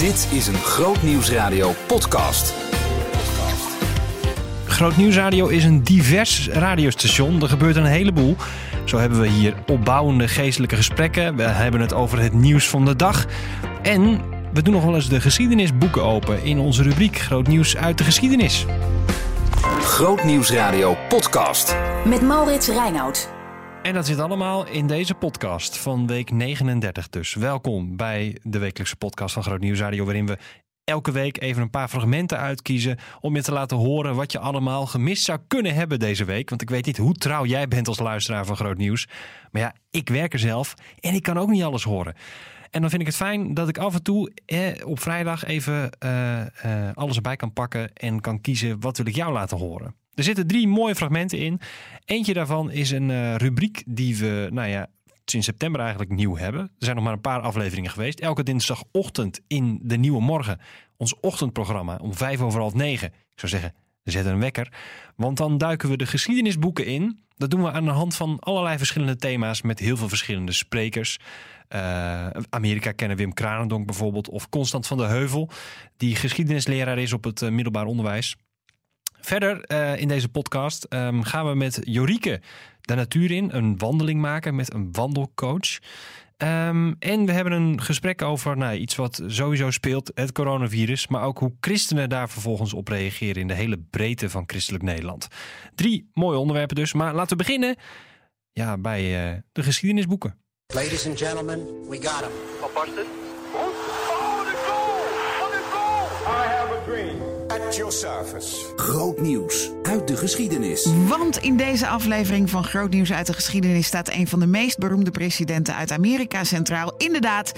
Dit is een Groot Nieuwsradio podcast. Groot Nieuwsradio is een divers radiostation. Er gebeurt een heleboel. Zo hebben we hier opbouwende geestelijke gesprekken. We hebben het over het nieuws van de dag. En we doen nog wel eens de geschiedenisboeken open in onze rubriek Groot Nieuws uit de geschiedenis. Groot Nieuwsradio podcast. Met Maurits Reinoud. En dat zit allemaal in deze podcast van week 39 dus. Welkom bij de wekelijkse podcast van Groot Nieuwsradio... waarin we elke week even een paar fragmenten uitkiezen... om je te laten horen wat je allemaal gemist zou kunnen hebben deze week. Want ik weet niet hoe trouw jij bent als luisteraar van Groot Nieuws. Maar ja, ik werk er zelf en ik kan ook niet alles horen. En dan vind ik het fijn dat ik af en toe op vrijdag even eh, eh, alles erbij kan pakken... en kan kiezen wat wil ik jou laten horen. Er zitten drie mooie fragmenten in. Eentje daarvan is een uh, rubriek die we, nou ja, sinds september eigenlijk nieuw hebben. Er zijn nog maar een paar afleveringen geweest. Elke dinsdagochtend in de Nieuwe Morgen. Ons ochtendprogramma om vijf over half negen. Ik zou zeggen, zet een wekker. Want dan duiken we de geschiedenisboeken in. Dat doen we aan de hand van allerlei verschillende thema's met heel veel verschillende sprekers. Uh, Amerika kennen Wim Kranendonk bijvoorbeeld. Of Constant van de Heuvel, die geschiedenisleraar is op het uh, middelbaar onderwijs. Verder uh, in deze podcast um, gaan we met Jorike de natuur in, een wandeling maken met een wandelcoach. Um, en we hebben een gesprek over nou, iets wat sowieso speelt, het coronavirus, maar ook hoe christenen daar vervolgens op reageren in de hele breedte van christelijk Nederland. Drie mooie onderwerpen dus, maar laten we beginnen ja, bij uh, de geschiedenisboeken. Ladies and gentlemen, we got him. Oh, oh, de goal! Wat een goal! I have a dream. At your service. Groot nieuws uit de geschiedenis. Want in deze aflevering van Groot Nieuws uit de geschiedenis staat een van de meest beroemde presidenten uit Amerika centraal. Inderdaad,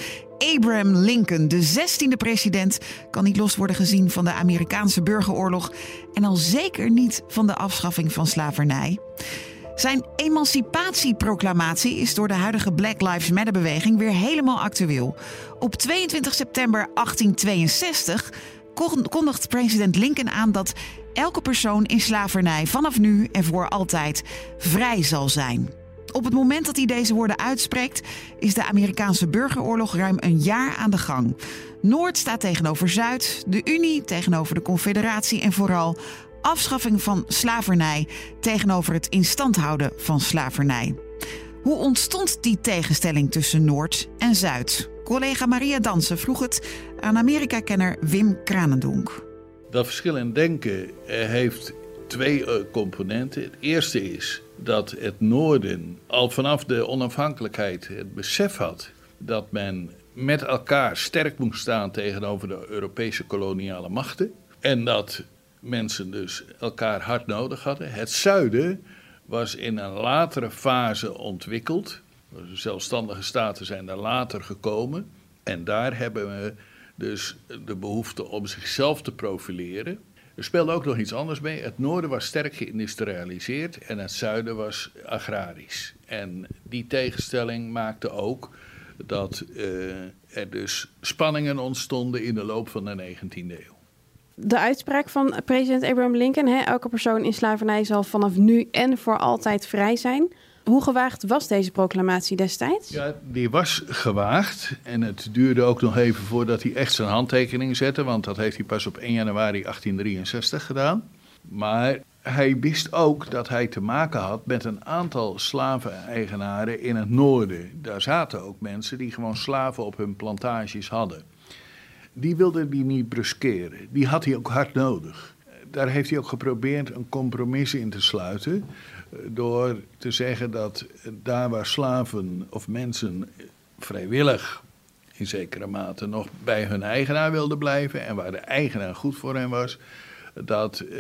Abraham Lincoln, de 16e president, kan niet los worden gezien van de Amerikaanse burgeroorlog en al zeker niet van de afschaffing van slavernij. Zijn emancipatieproclamatie is door de huidige Black Lives Matter beweging weer helemaal actueel. Op 22 september 1862 kondigt president Lincoln aan dat elke persoon in slavernij vanaf nu en voor altijd vrij zal zijn. Op het moment dat hij deze woorden uitspreekt, is de Amerikaanse burgeroorlog ruim een jaar aan de gang. Noord staat tegenover Zuid, de Unie tegenover de Confederatie en vooral afschaffing van slavernij tegenover het instand houden van slavernij. Hoe ontstond die tegenstelling tussen Noord en Zuid? Collega Maria Dansen vroeg het aan Amerika-kenner Wim Kranendonk. Dat verschil in denken heeft twee componenten. Het eerste is dat het Noorden al vanaf de onafhankelijkheid het besef had dat men met elkaar sterk moest staan tegenover de Europese koloniale machten. En dat mensen dus elkaar hard nodig hadden. Het zuiden was in een latere fase ontwikkeld. De zelfstandige staten zijn daar later gekomen. En daar hebben we dus de behoefte om zichzelf te profileren. Er speelde ook nog iets anders mee. Het noorden was sterk geïndustrialiseerd en het zuiden was agrarisch. En die tegenstelling maakte ook dat uh, er dus spanningen ontstonden in de loop van de 19e eeuw de uitspraak van president Abraham Lincoln: hè, elke persoon in slavernij zal vanaf nu en voor altijd vrij zijn. Hoe gewaagd was deze proclamatie destijds? Ja, die was gewaagd. En het duurde ook nog even voordat hij echt zijn handtekening zette. Want dat heeft hij pas op 1 januari 1863 gedaan. Maar hij wist ook dat hij te maken had met een aantal slaveneigenaren in het noorden. Daar zaten ook mensen die gewoon slaven op hun plantages hadden die wilde hij niet bruskeren. Die had hij ook hard nodig. Daar heeft hij ook geprobeerd een compromis in te sluiten. Door te zeggen dat daar waar slaven of mensen vrijwillig in zekere mate nog bij hun eigenaar wilden blijven en waar de eigenaar goed voor hen was, dat eh,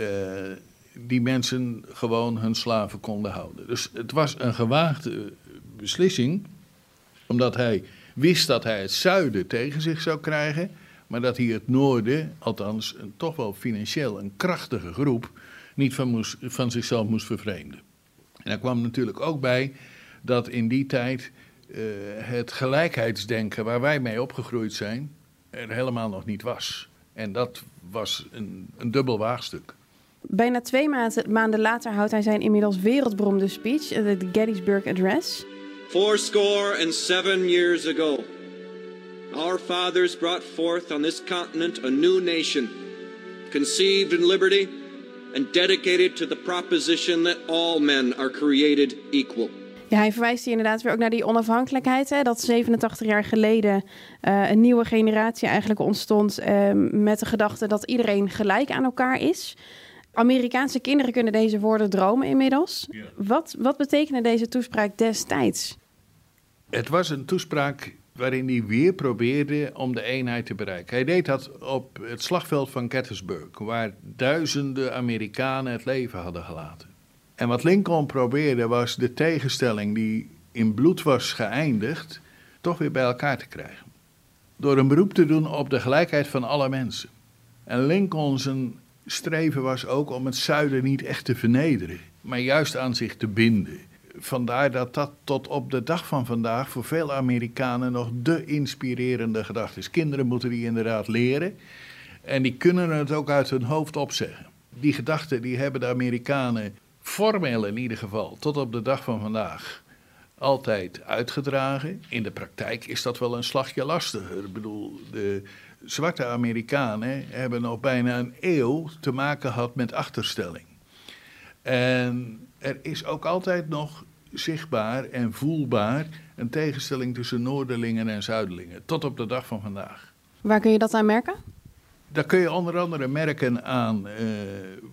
die mensen gewoon hun slaven konden houden. Dus het was een gewaagde beslissing, omdat hij wist dat hij het zuiden tegen zich zou krijgen maar dat hij het noorden, althans een, toch wel financieel een krachtige groep, niet van, moest, van zichzelf moest vervreemden. En daar kwam natuurlijk ook bij dat in die tijd uh, het gelijkheidsdenken waar wij mee opgegroeid zijn, er helemaal nog niet was. En dat was een, een dubbel waagstuk. Bijna twee maanden later houdt hij zijn inmiddels wereldberoemde speech, de Gettysburg Address. Fourscore and seven years ago. Our fathers brought forth on this continent a new nation, conceived in liberty and dedicated to the proposition that all men are created equal. Ja, hij verwijst hier inderdaad weer ook naar die onafhankelijkheid. Hè, dat 87 jaar geleden uh, een nieuwe generatie eigenlijk ontstond uh, met de gedachte dat iedereen gelijk aan elkaar is. Amerikaanse kinderen kunnen deze woorden dromen inmiddels. Ja. Wat, wat betekende deze toespraak destijds? Het was een toespraak waarin hij weer probeerde om de eenheid te bereiken. Hij deed dat op het slagveld van Gettysburg, waar duizenden Amerikanen het leven hadden gelaten. En wat Lincoln probeerde was de tegenstelling die in bloed was geëindigd, toch weer bij elkaar te krijgen. Door een beroep te doen op de gelijkheid van alle mensen. En Lincoln zijn streven was ook om het zuiden niet echt te vernederen, maar juist aan zich te binden. Vandaar dat dat tot op de dag van vandaag voor veel Amerikanen nog de inspirerende gedachte is. Kinderen moeten die inderdaad leren en die kunnen het ook uit hun hoofd opzeggen. Die gedachten die hebben de Amerikanen formeel in ieder geval tot op de dag van vandaag altijd uitgedragen. In de praktijk is dat wel een slagje lastiger. Ik bedoel, de zwarte Amerikanen hebben nog bijna een eeuw te maken gehad met achterstelling. En er is ook altijd nog zichtbaar en voelbaar een tegenstelling tussen Noorderlingen en Zuiderlingen, tot op de dag van vandaag. Waar kun je dat aan merken? Dat kun je onder andere merken aan uh,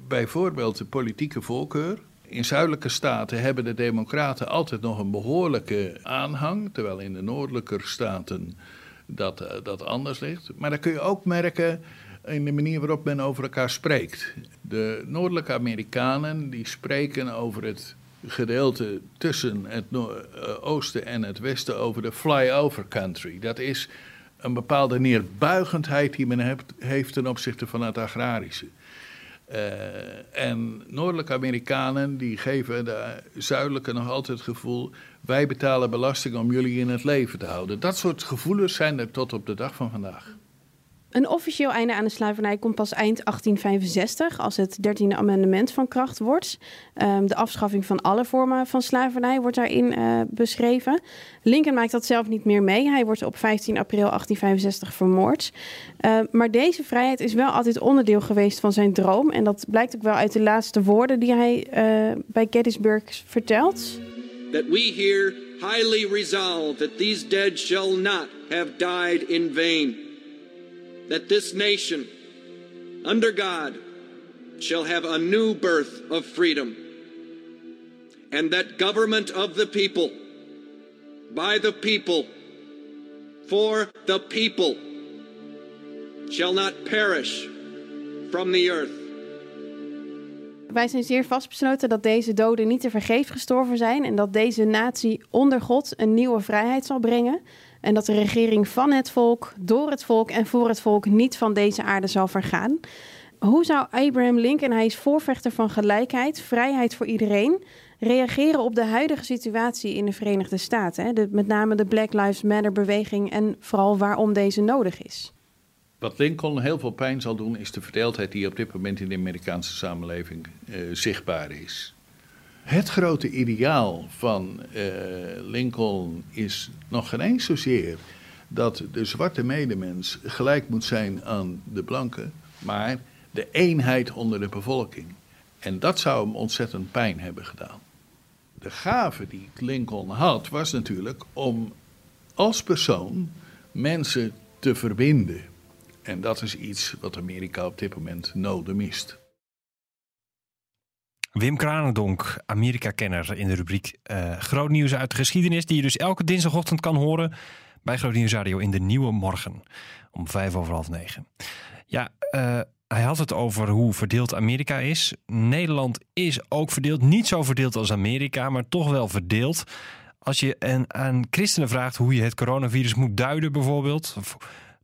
bijvoorbeeld de politieke voorkeur. In zuidelijke staten hebben de Democraten altijd nog een behoorlijke aanhang, terwijl in de noordelijke staten dat, uh, dat anders ligt. Maar dan kun je ook merken in de manier waarop men over elkaar spreekt. De noordelijke Amerikanen die spreken over het gedeelte tussen het oosten en het westen over de flyover country. Dat is een bepaalde neerbuigendheid die men heeft, ten opzichte van het agrarische. Uh, en noordelijke Amerikanen die geven de zuidelijke nog altijd het gevoel: wij betalen belasting om jullie in het leven te houden. Dat soort gevoelens zijn er tot op de dag van vandaag. Een officieel einde aan de slavernij komt pas eind 1865, als het 13e amendement van kracht wordt. Um, de afschaffing van alle vormen van slavernij wordt daarin uh, beschreven. Lincoln maakt dat zelf niet meer mee. Hij wordt op 15 april 1865 vermoord. Uh, maar deze vrijheid is wel altijd onderdeel geweest van zijn droom. En dat blijkt ook wel uit de laatste woorden die hij uh, bij Gettysburg vertelt. That we here highly resolve that these dead shall not have died in vain that this nation, under God, shall have a new birth of freedom, and that government of the people, by the people, for the people, shall not perish from the earth. Wij zijn zeer vastbesloten dat deze doden niet te vergeefs gestorven zijn en dat deze natie onder God een nieuwe vrijheid zal brengen. En dat de regering van het volk, door het volk en voor het volk niet van deze aarde zal vergaan. Hoe zou Abraham Lincoln, hij is voorvechter van gelijkheid, vrijheid voor iedereen, reageren op de huidige situatie in de Verenigde Staten? Hè? Met name de Black Lives Matter beweging en vooral waarom deze nodig is. Wat Lincoln heel veel pijn zal doen, is de verdeeldheid die op dit moment in de Amerikaanse samenleving uh, zichtbaar is. Het grote ideaal van uh, Lincoln is nog geen eens zozeer dat de zwarte medemens gelijk moet zijn aan de blanke, maar de eenheid onder de bevolking. En dat zou hem ontzettend pijn hebben gedaan. De gave die Lincoln had, was natuurlijk om als persoon mensen te verbinden. En dat is iets wat Amerika op dit moment nodig mist. Wim Kranendonk, Amerika-kenner in de rubriek uh, Groot Nieuws uit de Geschiedenis, die je dus elke dinsdagochtend kan horen bij Groot Nieuws Radio in de Nieuwe Morgen om vijf over half negen. Ja, uh, hij had het over hoe verdeeld Amerika is. Nederland is ook verdeeld, niet zo verdeeld als Amerika, maar toch wel verdeeld. Als je aan christenen vraagt hoe je het coronavirus moet duiden, bijvoorbeeld, of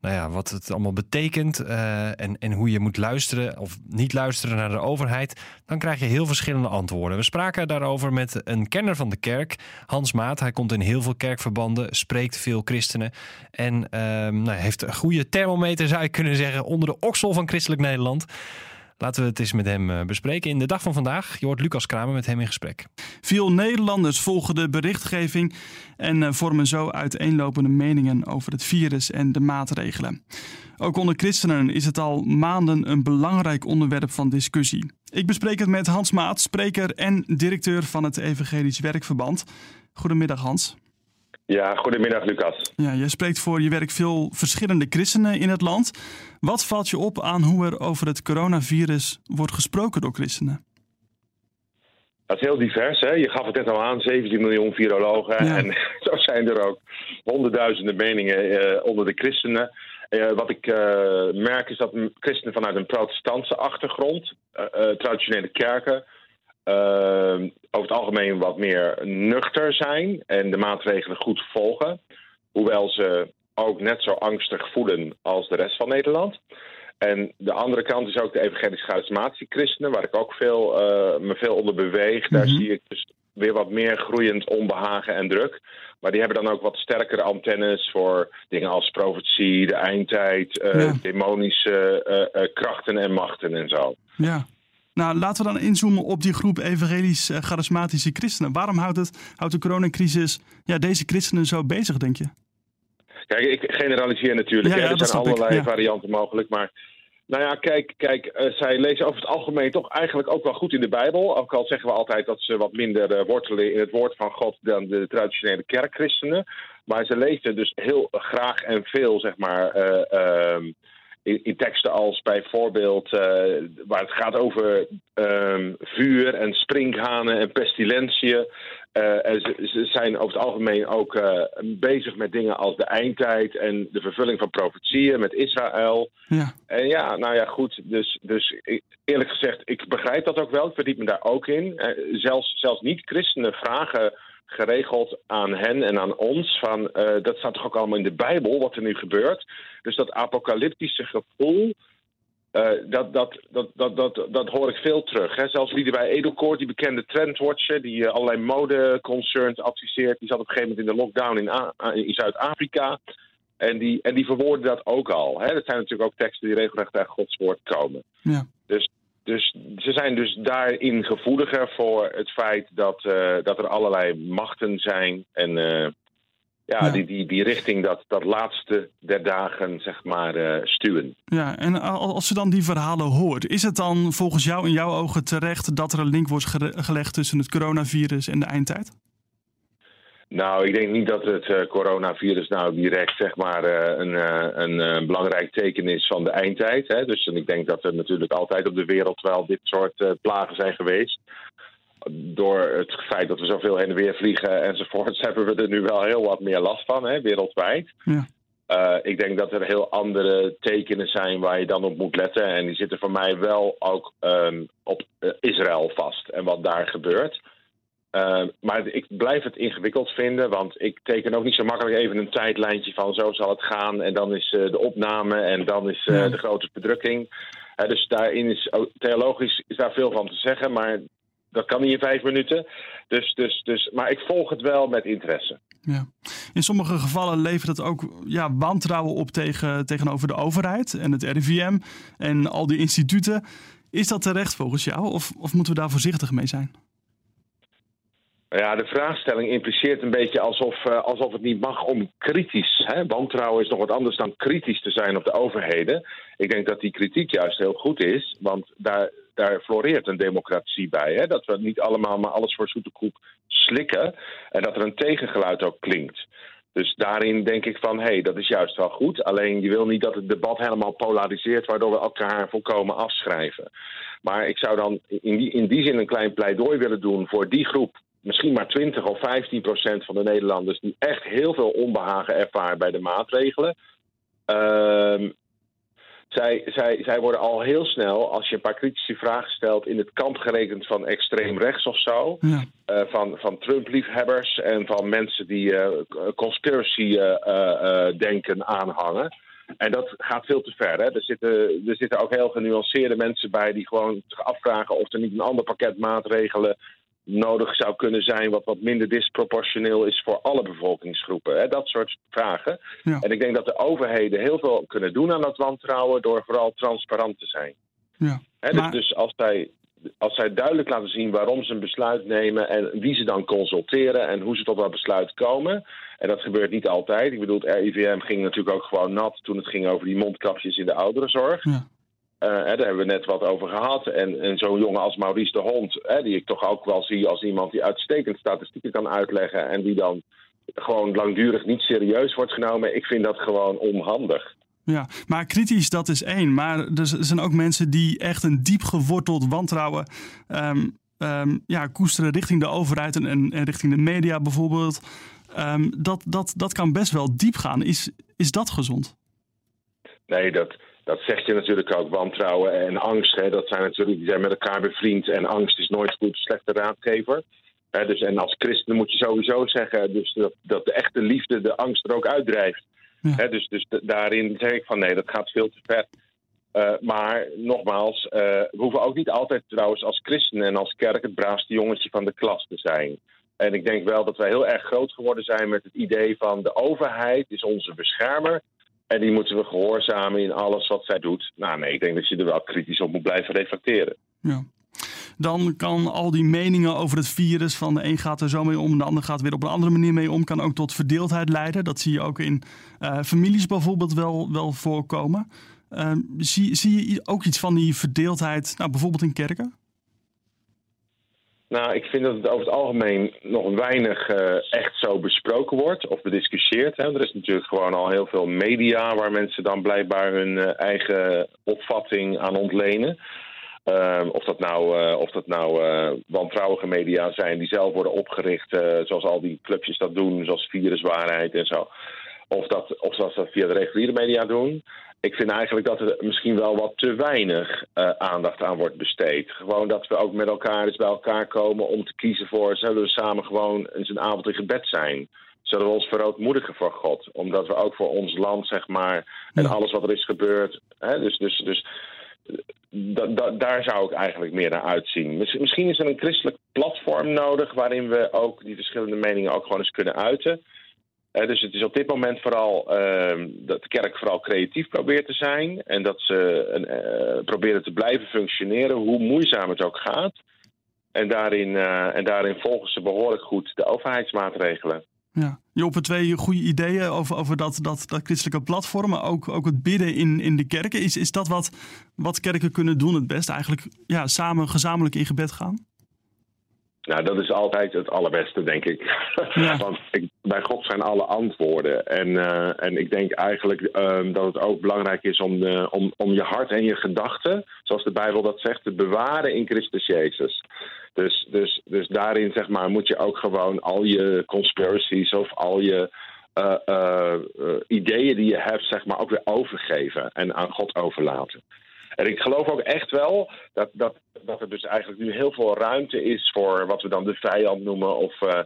nou ja, wat het allemaal betekent uh, en, en hoe je moet luisteren of niet luisteren naar de overheid, dan krijg je heel verschillende antwoorden. We spraken daarover met een kenner van de kerk, Hans Maat. Hij komt in heel veel kerkverbanden, spreekt veel christenen en uh, nou, heeft een goede thermometer, zou je kunnen zeggen, onder de oksel van christelijk Nederland. Laten we het eens met hem eh, bespreken. In de dag van vandaag, je hoort Lucas Kramer met hem in gesprek. Veel Nederlanders volgen de berichtgeving en eh, vormen zo uiteenlopende meningen over het virus en de maatregelen. Ook onder christenen is het al maanden een belangrijk onderwerp van discussie. Ik bespreek het met Hans Maat, spreker en directeur van het Evangelisch Werkverband. Goedemiddag Hans. Ja, goedemiddag Lucas. Ja, je spreekt voor je werk veel verschillende christenen in het land. Wat valt je op aan hoe er over het coronavirus wordt gesproken door christenen? Dat is heel divers. Hè? Je gaf het net al aan, 17 miljoen virologen. En zo zijn er ook honderdduizenden meningen uh, onder de christenen. Uh, wat ik uh, merk is dat christenen vanuit een protestantse achtergrond, traditionele kerken, over het algemeen wat meer nuchter zijn en de maatregelen goed volgen. Hoewel ze ook net zo angstig voelen als de rest van Nederland. En de andere kant is ook de evangelisch-charismatische christenen, waar ik ook veel, uh, me veel onder beweeg. Daar zie ik dus weer wat meer groeiend onbehagen en druk. Maar die hebben dan ook wat sterkere antennes voor dingen als profetie, de eindtijd, uh, ja. demonische uh, krachten en machten en zo. Ja. Nou, laten we dan inzoomen op die groep evangelisch-charismatische christenen. Waarom houdt, het, houdt de coronacrisis ja, deze christenen zo bezig, denk je? Kijk, ik generaliseer natuurlijk. Ja, ja, er zijn allerlei varianten mogelijk. Maar nou ja, kijk, kijk uh, zij lezen over het algemeen toch eigenlijk ook wel goed in de Bijbel. Ook al zeggen we altijd dat ze wat minder uh, wortelen in het woord van God dan de traditionele kerkchristenen. Maar ze lezen dus heel graag en veel, zeg maar. Uh, in, in, teksten als bijvoorbeeld waar het gaat over um, vuur en sprinkhanen en pestilentiën. Uh, en ze, ze, zijn over het algemeen ook uh, bezig met dingen als de eindtijd en de vervulling van profetieën met Israël. Ja. En ja, nou ja, goed. Dus, dus eerlijk gezegd, ik begrijp dat ook wel. Ik verdiep me daar ook in. Zelfs, zelfs niet-christenen vragen geregeld aan hen en aan ons. Van, dat staat toch ook allemaal in de Bijbel, wat er nu gebeurt. Dus dat apocalyptische gevoel uh, dat, dat, dat, dat, dat, dat hoor ik veel terug. Hè. Zelfs bij Edelkoort, die bekende trendwatcher, die uh, allerlei modeconcerns adviseert, die zat op een gegeven moment in de lockdown in, in Zuid-Afrika. En die, en die verwoorden dat ook al. Hè. Dat zijn natuurlijk ook teksten die regelrecht uit Gods woord komen. Ja. Dus, dus ze zijn dus daarin gevoeliger voor het feit dat, uh, dat er allerlei machten zijn. En ja, Die, die, die richting dat, dat laatste der dagen, zeg maar, uh, stuwen. Ja, en als je dan die verhalen hoort, is het dan volgens jou in jouw ogen terecht dat er een link wordt gelegd tussen het coronavirus en de eindtijd? Nou, ik denk niet dat het uh, coronavirus nou direct zeg maar, uh, een, een, een, belangrijk teken is van de eindtijd. Hè. Dus ik denk dat er natuurlijk altijd op de wereld wel dit soort plagen zijn geweest door het feit dat we zoveel heen en weer vliegen enzovoorts, hebben we er nu wel heel wat meer last van, hè, wereldwijd. Ja. Uh, ik denk dat er heel andere tekenen zijn waar je dan op moet letten. En die zitten voor mij wel ook um, op uh, Israël vast en wat daar gebeurt. Uh, maar ik blijf het ingewikkeld vinden, want ik teken ook niet zo makkelijk even een tijdlijntje van zo zal het gaan. En dan is de opname en dan is ja. de grote bedrukking. dus daarin is theologisch is daar veel van te zeggen, maar dat kan niet in vijf minuten. Dus, dus, dus, maar ik volg het wel met interesse. Ja. In sommige gevallen levert het ook ja, wantrouwen op tegen, tegenover de overheid en het RIVM en al die instituten. Is dat terecht volgens jou of, of moeten we daar voorzichtig mee zijn? Ja, de vraagstelling impliceert een beetje alsof, uh, alsof het niet mag om kritisch. Hè? Wantrouwen is nog wat anders dan kritisch te zijn op de overheden. Ik denk dat die kritiek juist heel goed is, want daar, daar floreert een democratie bij. Hè? Dat we niet allemaal maar alles voor zoete koek slikken en dat er een tegengeluid ook klinkt. Dus daarin denk ik van, hé, hey, dat is juist wel goed. Alleen je wil niet dat het debat helemaal polariseert, waardoor we elkaar volkomen afschrijven. Maar ik zou dan in die, in die zin een klein pleidooi willen doen voor die groep misschien maar 20 of 15 procent van de Nederlanders die echt heel veel onbehagen ervaren bij de maatregelen. Uh, zij, zij, zij worden al heel snel, als je een paar kritische vragen stelt, in het kamp gerekend van extreem rechts of zo. Ja. Uh, van, van Trump-liefhebbers en van mensen die uh, conspiracy uh, denken aanhangen. En dat gaat veel te ver. Hè? Er, zitten, er zitten ook heel genuanceerde mensen bij die gewoon zich afvragen of er niet een ander pakket maatregelen nodig zou kunnen zijn, wat wat minder disproportioneel is voor alle bevolkingsgroepen. Hè? Dat soort vragen. Ja. En ik denk dat de overheden heel veel kunnen doen aan dat wantrouwen door vooral transparant te zijn. Ja. Hè, dus, dus als zij als zij duidelijk laten zien waarom ze een besluit nemen en wie ze dan consulteren en hoe ze tot dat besluit komen. En dat gebeurt niet altijd. Ik bedoel, het RIVM ging natuurlijk ook gewoon nat toen het ging over die mondkapjes in de ouderenzorg. Ja. Uh, hè, daar hebben we net wat over gehad. En, en zo'n jongen als Maurice de Hond, hè, die ik toch ook wel zie als iemand die uitstekend statistieken kan uitleggen en die dan gewoon langdurig niet serieus wordt genomen. Ik vind dat gewoon onhandig. Ja, maar kritisch dat is één. Maar er zijn ook mensen die echt een diep geworteld wantrouwen um, um, ja, koesteren richting de overheid en, en, richting de media bijvoorbeeld. Um, dat, dat, dat kan best wel diep gaan. Is, is dat gezond? Nee, dat, dat zeg je natuurlijk ook. Wantrouwen en angst, hè, dat zijn natuurlijk die zijn met elkaar bevriend. En angst is nooit goed, slechte raadgever. Hè, dus, en als christen moet je sowieso zeggen dus dat, dat de echte liefde de angst er ook uitdrijft. Ja. dus, dus daarin zeg ik van nee, dat gaat veel te ver. Uh, maar nogmaals, uh, we hoeven ook niet altijd trouwens als christenen en als kerk het braafste jongetje van de klas te zijn. En ik denk wel dat wij heel erg groot geworden zijn met het idee van de overheid is onze beschermer. En die moeten we gehoorzamen in alles wat zij doet. Nou nee, ik denk dat je er wel kritisch op moet blijven reflecteren. Ja dan kan al die meningen over het virus van de een gaat er zo mee om, de ander gaat weer op een andere manier mee om, kan ook tot verdeeldheid leiden. Dat zie je ook in uh, families bijvoorbeeld wel, wel voorkomen. Uh, zie, zie je ook iets van die verdeeldheid, nou, bijvoorbeeld in kerken? Nou, ik vind dat het over het algemeen nog weinig uh, echt zo besproken wordt of bediscussieerd. Er is natuurlijk gewoon al heel veel media waar mensen dan blijkbaar hun uh, eigen opvatting aan ontlenen. Uh, of dat nou, uh, of dat nou wantrouwige media zijn die zelf worden opgericht, zoals al die clubjes dat doen, zoals Viruswaarheid en zo. Of dat, of dat ze dat via de reguliere media doen. Ik vind eigenlijk dat er misschien wel wat te weinig aandacht aan wordt besteed. Gewoon dat we ook met elkaar eens bij elkaar komen om te kiezen voor... zullen we samen gewoon eens een avond in gebed zijn? Zullen we ons verootmoedigen voor God? Omdat we ook voor ons land, zeg maar, en alles wat er is gebeurd... Hè, dus, dus, dus da, da, daar zou ik eigenlijk meer naar uitzien. Misschien is er een christelijk platform nodig waarin we ook die verschillende meningen ook gewoon eens kunnen uiten. Uh, dus het is op dit moment vooral uh, dat de kerk vooral creatief probeert te zijn en dat ze uh, proberen te blijven functioneren, hoe moeizaam het ook gaat. En daarin, en daarin volgen ze behoorlijk goed de overheidsmaatregelen. Ja. Joppe, twee goede ideeën over, over dat, dat, dat christelijke platform, maar ook, ook het bidden in, in de kerken. Is, is dat wat, wat kerken kunnen doen het best? Eigenlijk ja, samen gezamenlijk in gebed gaan? Nou, dat is altijd het allerbeste, denk ik. Ja. Want ik, bij God zijn alle antwoorden. En, uh, en ik denk eigenlijk uh, dat het ook belangrijk is om, de, om, om je hart en je gedachten, zoals de Bijbel dat zegt, te bewaren in Christus Jezus. Dus, dus, dus daarin zeg maar, moet je ook gewoon al je conspiracies of al je uh, ideeën die je hebt, zeg maar, ook weer overgeven en aan God overlaten. En ik geloof ook echt wel dat, dat, dat er dus eigenlijk nu heel veel ruimte is voor wat we dan de vijand noemen of, uh,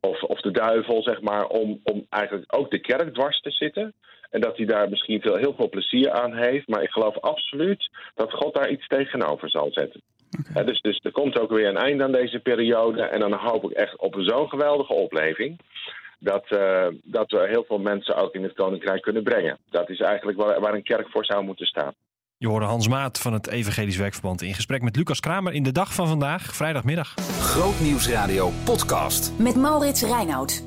of, of de duivel, zeg maar, om, om eigenlijk ook de kerk dwars te zitten. En dat hij daar misschien veel, heel veel plezier aan heeft. Maar ik geloof absoluut dat God daar iets tegenover zal zetten. Okay. dus, dus er komt ook weer een einde aan deze periode. En dan hoop ik echt op zo'n geweldige opleving. Dat, uh, dat we heel veel mensen ook in het koninkrijk kunnen brengen. Dat is eigenlijk waar, waar een kerk voor zou moeten staan. Je hoorde Hans Maat van het Evangelisch Werkverband in gesprek met Lucas Kramer in de dag van vandaag, vrijdagmiddag. Grootnieuwsradio podcast. Met Maurits Reinoud.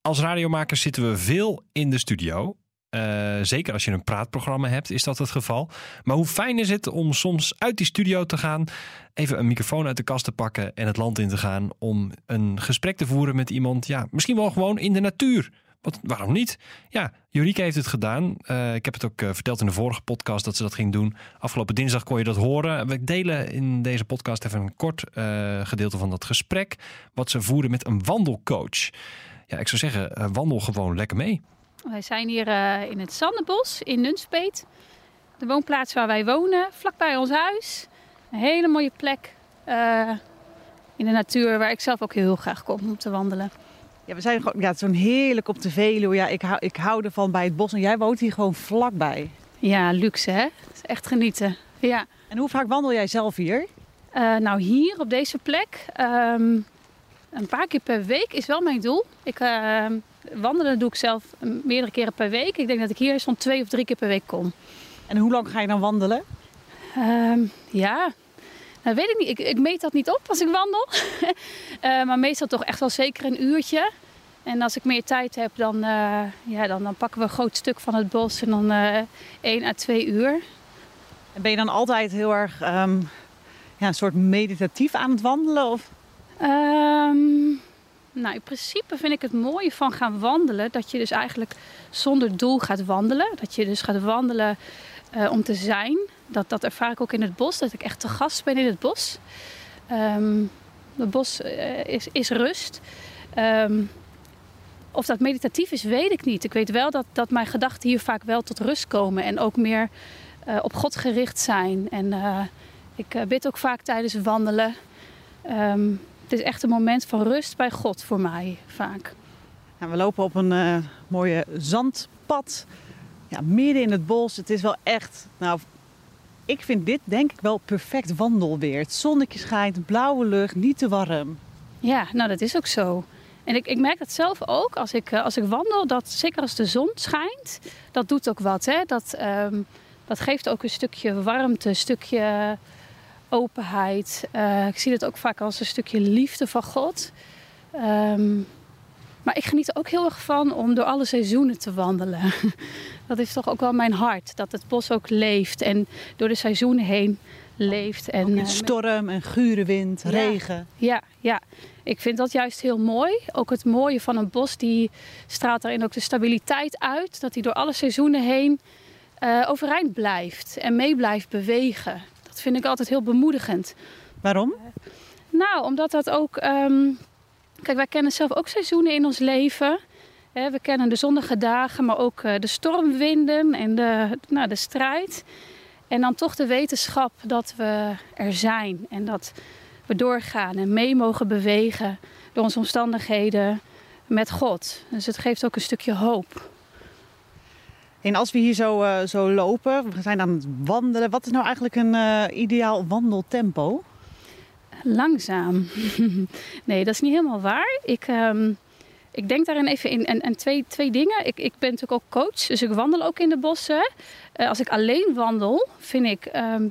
Als radiomakers zitten we veel in de studio. Uh, zeker als je een praatprogramma hebt, is dat het geval. Maar hoe fijn is het om soms uit die studio te gaan, even een microfoon uit de kast te pakken en het land in te gaan om een gesprek te voeren met iemand, ja, misschien wel gewoon in de natuur. Wat, waarom niet? Ja, Jurike heeft het gedaan. Uh, ik heb het ook uh, verteld in de vorige podcast dat ze dat ging doen. Afgelopen dinsdag kon je dat horen. We delen in deze podcast even een kort uh, gedeelte van dat gesprek. Wat ze voeren met een wandelcoach. Ja, ik zou zeggen, wandel gewoon lekker mee. Wij zijn hier in het Zandenbos in Nunspeet. De woonplaats waar wij wonen, vlakbij ons huis. Een hele mooie plek in de natuur waar ik zelf ook heel graag kom om te wandelen. Ja, we zijn gewoon, ja, zo'n heerlijk op de Veluwe. Ja, ik hou, ik hou ervan bij het bos. En jij woont hier gewoon vlakbij. Ja, luxe hè. Het is echt genieten. Ja. En hoe vaak wandel jij zelf hier? Uh, nou, hier op deze plek. Um, een paar keer per week is wel mijn doel. Ik, uh, wandelen doe ik zelf meerdere keren per week. Ik denk dat ik hier zo'n twee of drie keer per week kom. En hoe lang ga je dan wandelen? Ehm, ja, nou, weet ik niet. Ik, ik meet dat niet op als ik wandel. Eh, maar meestal toch echt wel zeker een uurtje. En als ik meer tijd heb, dan, eh, ja, dan, dan pakken we een groot stuk van het bos en dan eh 1 à 2 uur. En ben je dan altijd heel erg ehm, ja, een soort meditatief aan het wandelen? Of? Ehm, nou, in principe vind ik het mooie van gaan wandelen dat je dus eigenlijk zonder doel gaat wandelen. Dat je dus gaat wandelen om te zijn. Dat, dat ervaar ik ook in het bos, dat ik echt te gast ben in het bos. Ehm, het bos eh, is, is rust. Ehm, of dat meditatief is, weet ik niet. Ik weet wel dat, dat mijn gedachten hier vaak wel tot rust komen en ook meer eh, op God gericht zijn. En eh, ik bid ook vaak tijdens wandelen. Ehm, het is echt een moment van rust bij God voor mij, vaak. We lopen op een mooie zandpad. Ja, midden in het bos. Het is wel echt. Nou, ik vind dit denk ik wel perfect wandelweer. Het zonnetje schijnt, blauwe lucht, niet te warm. Ja, nou dat is ook zo. En ik, ik merk dat zelf ook als ik, eh, als ik wandel, dat zeker als de zon schijnt, dat doet ook wat. Hè? Dat, ehm, dat geeft ook een stukje warmte, een stukje openheid. Eh, ik zie het ook vaak als een stukje liefde van God. Ehm, maar ik geniet er ook heel erg van om door alle seizoenen te wandelen. Dat is toch ook wel mijn hart, dat het bos ook leeft en door de seizoenen heen leeft. En, In eh, storm en gure wind, Ja. regen. ja, ja, ik vind dat juist heel mooi. Ook het mooie van een bos, die straalt daarin ook de stabiliteit uit. Dat hij door alle seizoenen heen eh, overeind blijft en mee blijft bewegen. Dat vind ik altijd heel bemoedigend. Waarom? Nou, omdat dat ook... ehm, kijk, wij kennen zelf ook seizoenen in ons leven. We kennen de zonnige dagen, maar ook eh, de stormwinden en de, nou, de strijd. En dan toch de wetenschap dat we er zijn en dat we doorgaan en mee mogen bewegen door onze omstandigheden met God. Dus het geeft ook een stukje hoop. En als we hier zo, eh, zo lopen, we zijn aan het wandelen. Wat is nou eigenlijk een eh, ideaal wandeltempo? Langzaam. nee, dat is niet helemaal waar. Ik, ehm, ik denk daarin even in en, en twee, twee dingen. Ik, ik ben natuurlijk ook coach, dus ik wandel ook in de bossen. Eh, als ik alleen wandel, vind ik, ehm,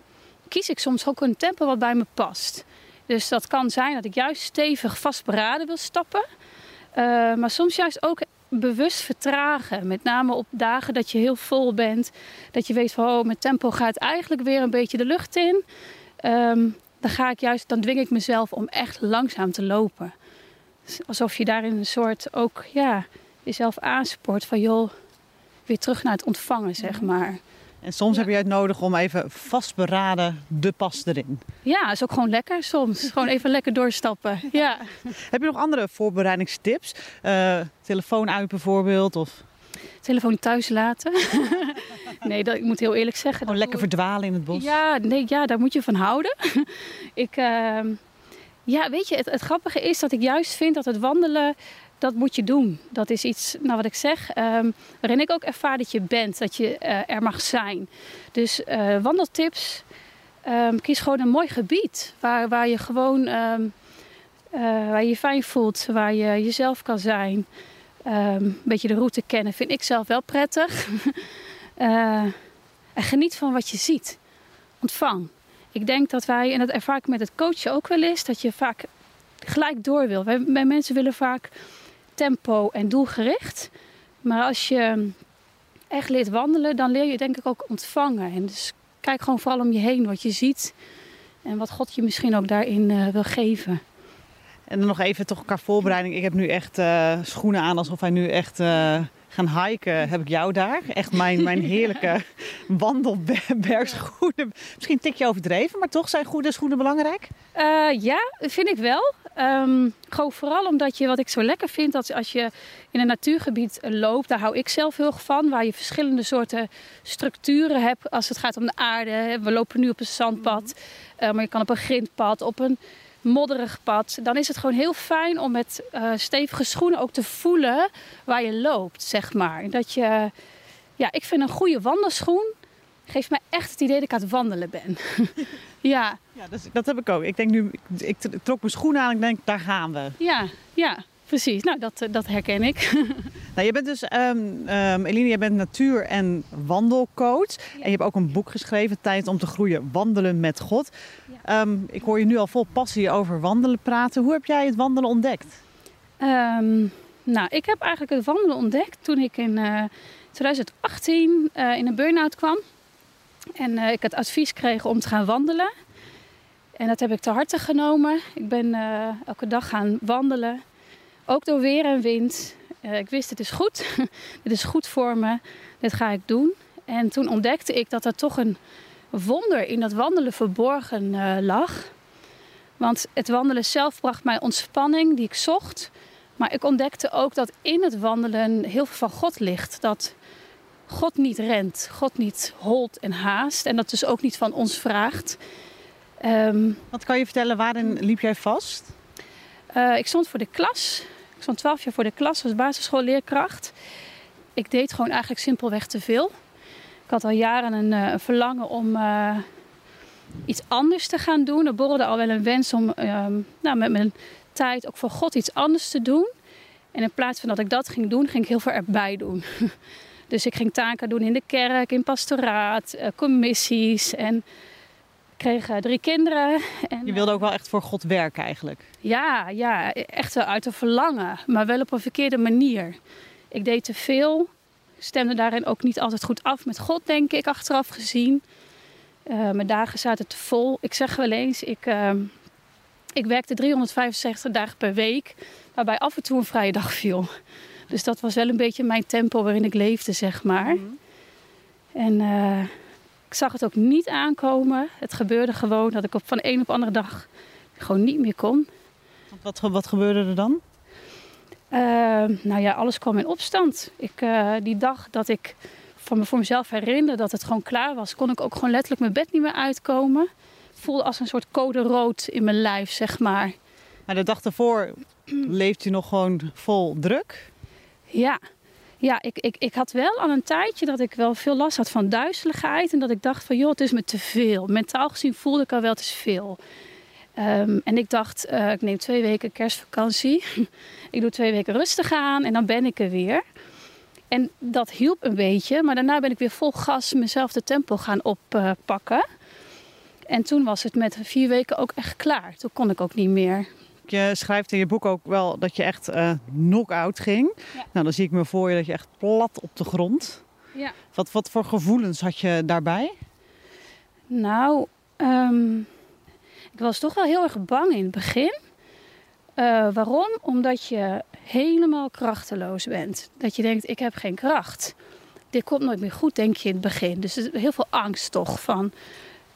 kies ik soms ook een tempo wat bij me past. Dus dat kan zijn dat ik juist stevig vastberaden wil stappen. Eh, maar soms juist ook bewust vertragen. Met name op dagen dat je heel vol bent. Dat je weet van, oh, mijn tempo gaat eigenlijk weer een beetje de lucht in. Ehm, dan ga ik juist, dan dwing ik mezelf om echt langzaam te lopen. Alsof je daarin een soort ook, ja, jezelf aanspoort van, joh, weer terug naar het ontvangen, zeg maar. En soms heb je het nodig om even vastberaden de pas erin. Ja, is ook gewoon lekker soms. Gewoon even lekker doorstappen. Ja. Heb je nog andere voorbereidingstips? Eh, telefoon uit bijvoorbeeld? Of Telefoon thuis laten. nee, dat, ik moet heel eerlijk zeggen. gewoon lekker verdwalen in het bos? Ja, nee, ja, daar moet je van houden. ik, ehm, ja, weet je, het, het grappige is dat ik juist vind dat het wandelen, dat moet je doen. Dat is iets, nou wat ik zeg, ehm, waarin ik ook ervaar dat je bent, dat je eh, er mag zijn. Dus eh, wandeltips, ehm, kies gewoon een mooi gebied waar, waar je gewoon, eh, waar je je fijn voelt, waar je jezelf kan zijn. Ehm, een beetje de route kennen vind ik zelf wel prettig. Eh, en geniet van wat je ziet. Ontvang. Ik denk dat wij, en dat ervaar ik met het coachen ook wel eens, dat je vaak gelijk door wil. Wij, mensen willen vaak tempo en doelgericht. Maar als je echt leert wandelen, dan leer je denk ik ook ontvangen. En dus kijk gewoon vooral om je heen wat je ziet. En wat God je misschien ook daarin eh, wil geven. En dan nog even toch qua voorbereiding. Ik heb nu echt eh, schoenen aan alsof wij nu echt eh, gaan hiken. Heb ik jou daar? Echt mijn, mijn heerlijke wandelbergschoenen. Misschien een tikje overdreven, maar toch zijn goede schoenen belangrijk? Eh, ja, vind ik wel. Ehm, gewoon vooral omdat je, wat ik zo lekker vind, dat als je in een natuurgebied loopt, daar hou ik zelf heel erg van, waar je verschillende soorten structuren hebt als het gaat om de aarde. We lopen nu op een zandpad, eh, maar je kan op een grindpad, op een modderig pad. Dan is het gewoon heel fijn om met eh, stevige schoenen ook te voelen waar je loopt, zeg maar. Dat je, ja, ik vind een goede wandelschoen geeft mij echt het idee dat ik aan het wandelen ben. ja. Ja, dat, dat heb ik ook. Ik denk nu, ik, ik trok mijn schoenen aan en ik denk, daar gaan we. Ja, ja. precies. Nou, dat, eh, dat herken ik. Nou, je bent dus, um, Eline, je bent natuur- en wandelcoach. En je hebt ook een boek geschreven, Tijd om te groeien, wandelen met God. Ehm, ik hoor je nu al vol passie over wandelen praten. Hoe heb jij het wandelen ontdekt? Nou, ik heb eigenlijk het wandelen ontdekt toen ik in 2018 uh, in een burn-out kwam. En uh, ik het advies kreeg om te gaan wandelen. En dat heb ik te harte genomen. Ik ben elke dag gaan wandelen. Ook door weer en wind. Uh, ik wist, het is goed. dit is goed voor me. Dit ga ik doen. En toen ontdekte ik dat er toch een wonder in dat wandelen verborgen uh, lag. Want het wandelen zelf bracht mij ontspanning die ik zocht. Maar ik ontdekte ook dat in het wandelen heel veel van God ligt. Dat God niet rent, God niet holt en haast. En dat dus ook niet van ons vraagt. Um, Wat kan je vertellen, waarin liep jij vast? Uh, ik stond voor de klas. Ik stond 12 jaar voor de klas als basisschoolleerkracht. Ik deed gewoon eigenlijk simpelweg te veel. Ik had al jaren een, een verlangen om uh, iets anders te gaan doen. Er borrelde al wel een wens om um, nou, met mijn tijd ook voor God iets anders te doen. En in plaats van dat ik dat ging doen, ging ik heel veel erbij doen. dus ik ging taken doen in de kerk, in pastoraat, commissies en kreeg drie kinderen. En, je wilde ook wel echt voor God werken eigenlijk? Ja, ja, echt wel uit een verlangen, maar wel op een verkeerde manier. Ik deed te veel, stemde daarin ook niet altijd goed af met God, denk ik, achteraf gezien. Uh, mijn dagen zaten te vol. Ik zeg wel eens, ik, uh, ik werkte 365 dagen per week, waarbij af en toe een vrije dag viel. Dus dat was wel een beetje mijn tempo waarin ik leefde, zeg maar. Mm -hmm. En... Uh, ik zag het ook niet aankomen. Het gebeurde gewoon dat ik op van de een op de andere dag gewoon niet meer kon. Wat, wat gebeurde er dan? Uh, nou ja, alles kwam in opstand. Ik, uh, die dag dat ik van me voor mezelf herinnerde dat het gewoon klaar was, kon ik ook gewoon letterlijk mijn bed niet meer uitkomen. Voelde als een soort code rood in mijn lijf, zeg maar. Maar de dag daarvoor leeft u nog gewoon vol druk? Ja, ja, ik, ik, ik had wel al een tijdje dat ik wel veel last had van duizeligheid. En dat ik dacht van, joh, het is me te veel. Mentaal gezien voelde ik al wel, het is veel. Um, en ik dacht, uh, ik neem twee weken kerstvakantie. ik doe twee weken rustig aan en dan ben ik er weer. En dat hielp een beetje. Maar daarna ben ik weer vol gas mezelf de tempo gaan oppakken. En toen was het met vier weken ook echt klaar. Toen kon ik ook niet meer. Je schrijft in je boek ook wel dat je echt uh, knock-out ging. Ja. Nou, dan zie ik me voor je dat je echt plat op de grond. Ja. Wat, wat voor gevoelens had je daarbij? Nou, um, ik was toch wel heel erg bang in het begin. Uh, waarom? Omdat je helemaal krachteloos bent. Dat je denkt, ik heb geen kracht. Dit komt nooit meer goed, denk je in het begin. Dus er is heel veel angst toch van.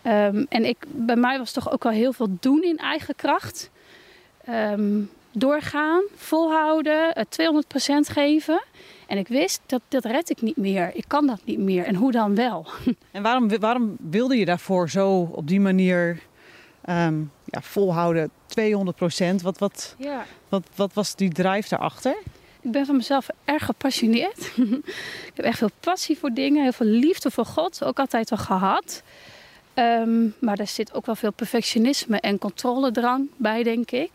Um, en ik, bij mij was toch ook wel heel veel doen in eigen kracht. Um, doorgaan, volhouden, het 200% geven. En ik wist, dat, dat red ik niet meer. Ik kan dat niet meer. En hoe dan wel? En waarom, waarom wilde je daarvoor zo op die manier um, ja, volhouden? 200%. Wat, wat, ja. wat, wat was die drive daarachter? Ik ben van mezelf erg gepassioneerd. ik heb echt veel passie voor dingen, heel veel liefde voor God. Ook altijd wel gehad. Um, maar er zit ook wel veel perfectionisme en controledrang bij, denk ik.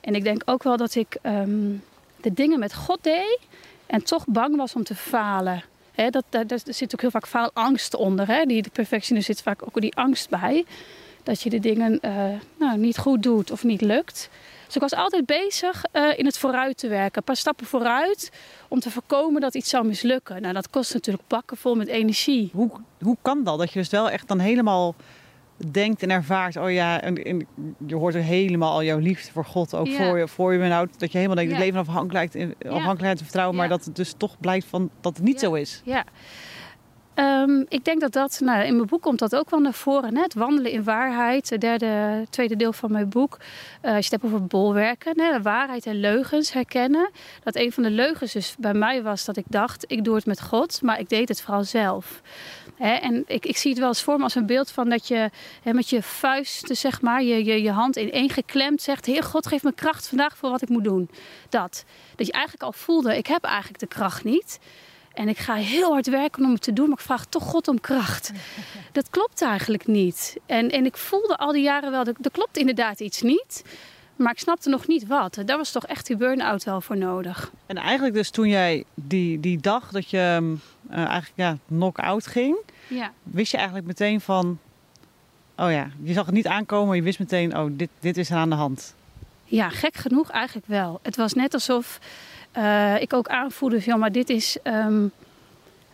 En ik denk ook wel dat ik um, de dingen met God deed en toch bang was om te falen. He, dat, daar, zit ook heel vaak faalangst onder. Die, perfectionist zit vaak ook die angst bij. Dat je de dingen uh, nou, niet goed doet of niet lukt. Dus ik was altijd bezig uh, in het vooruit te werken. Een paar stappen vooruit om te voorkomen dat iets zou mislukken. Nou, dat kost natuurlijk bakken vol met energie. Hoe, hoe kan dat? Dat je dus wel echt dan helemaal denkt en ervaart... oh ja, en, en je hoort er helemaal al jouw liefde voor God ook voor je, voor je bent oud. Dat je helemaal denkt, ja. het leven afhankelijkheid, afhankelijkheid en vertrouwen... maar dat het dus toch blijkt van, dat het niet zo is. Ja. Um, ik denk dat dat, nou, in mijn boek komt dat ook wel naar voren. Hè? Het wandelen in waarheid, het derde, tweede deel van mijn boek. Uh, als je het hebt over bolwerken, hè? waarheid en leugens herkennen. Dat een van de leugens dus bij mij was dat ik dacht, ik doe het met God, maar ik deed het vooral zelf. Hè? En ik, ik zie het wel eens voor me als een beeld van dat je hè, met je vuisten, zeg maar, je, je, je hand in één geklemd zegt, Heer God, geef me kracht vandaag voor wat ik moet doen. Dat. Dat je eigenlijk al voelde, ik heb eigenlijk de kracht niet. En ik ga heel hard werken om het te doen, maar ik vraag toch God om kracht. Dat klopt eigenlijk niet. En, en ik voelde al die jaren wel, er klopt inderdaad iets niet. Maar ik snapte nog niet wat. Daar was toch echt die burn-out wel voor nodig. En eigenlijk dus toen jij die, die dag dat je uh, eigenlijk ja, knock-out ging... Ja. wist je eigenlijk meteen van... Oh ja, je zag het niet aankomen, maar je wist meteen... oh, dit, dit is er aan de hand. Ja, gek genoeg eigenlijk wel. Het was net alsof uh, ik ook aanvoelde van... maar dit is um,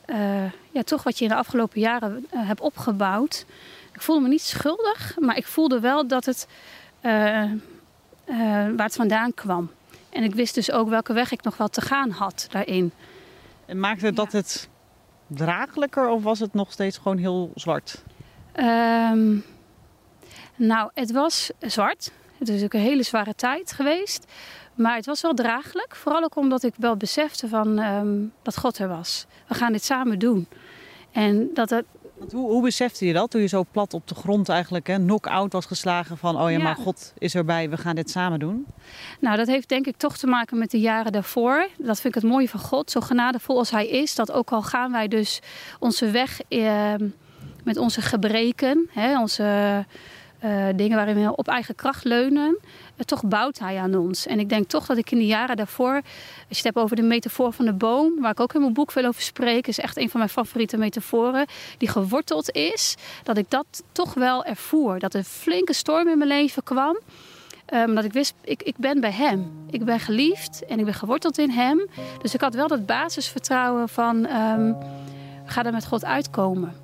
uh, ja, toch wat je in de afgelopen jaren hebt opgebouwd. Ik voelde me niet schuldig, maar ik voelde wel dat het waar het vandaan kwam. En ik wist dus ook welke weg ik nog wel te gaan had daarin. En maakte dat het draaglijker of was het nog steeds gewoon heel zwart? Um, nou, het was zwart. Het is ook een hele zware tijd geweest. Maar het was wel draaglijk. Vooral ook omdat ik wel besefte van, um, dat God er was. We gaan dit samen doen. En dat het, hoe, hoe besefte je dat toen je zo plat op de grond eigenlijk een knock-out was geslagen van oh ja, ja, maar God is erbij, we gaan dit samen doen? Nou, dat heeft denk ik toch te maken met de jaren daarvoor. Dat vind ik het mooie van God, zo genadevol als Hij is, dat ook al gaan wij dus onze weg eh, met onze gebreken, hè, onze uh, dingen waarin we op eigen kracht leunen, uh, toch bouwt hij aan ons. En ik denk toch dat ik in de jaren daarvoor, als je het hebt over de metafoor van de boom, waar ik ook in mijn boek veel over spreek, is echt een van mijn favoriete metaforen, die geworteld is, dat ik dat toch wel ervoer. Dat er flinke storm in mijn leven kwam. Um, dat ik wist, ik, ik ben bij hem. Ik ben geliefd en ik ben geworteld in hem. Dus ik had wel dat basisvertrouwen van, um, ga er met God uitkomen.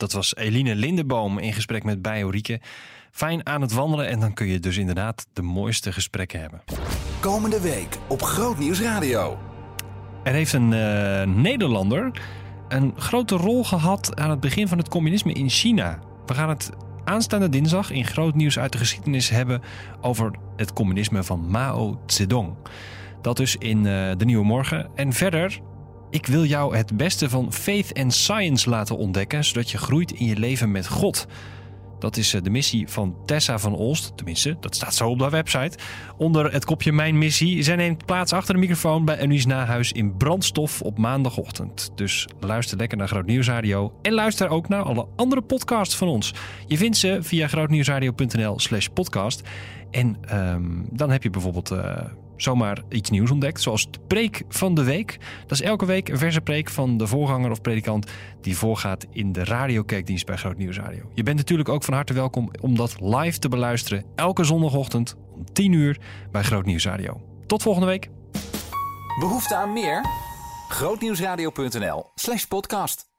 Dat was Eline Lindeboom in gesprek met Biorieke. Fijn aan het wandelen en dan kun je dus inderdaad de mooiste gesprekken hebben. Komende week op Grootnieuws Radio. Er heeft een uh, Nederlander een grote rol gehad aan het begin van het communisme in China. We gaan het aanstaande dinsdag in Groot Nieuws uit de geschiedenis hebben over het communisme van Mao Zedong. Dat dus in uh, de Nieuwe Morgen. En verder ik wil jou het beste van faith en science laten ontdekken, zodat je groeit in je leven met God. Dat is eh, de missie van Tessa van Olst. Tenminste, dat staat zo op haar website. Onder het kopje Mijn Missie. Zij neemt plaats achter de microfoon bij Unies Nahuis in brandstof op maandagochtend. Dus luister lekker naar Groot Nieuwsradio. En luister ook naar alle andere podcasts van ons. Je vindt ze via grootnieuwsradio.nl slash podcast. En um, dan heb je bijvoorbeeld... Uh, zomaar iets nieuws ontdekt. Zoals de preek van de week. Dat is elke week een verse preek van de voorganger of predikant die voorgaat in de radiokerkdienst bij Groot Nieuws Radio. Je bent natuurlijk ook van harte welkom om dat live te beluisteren elke zondagochtend om 10 uur bij Groot Nieuws Radio. Tot volgende week. Behoefte aan meer? Grootnieuwsradio.nl slash podcast.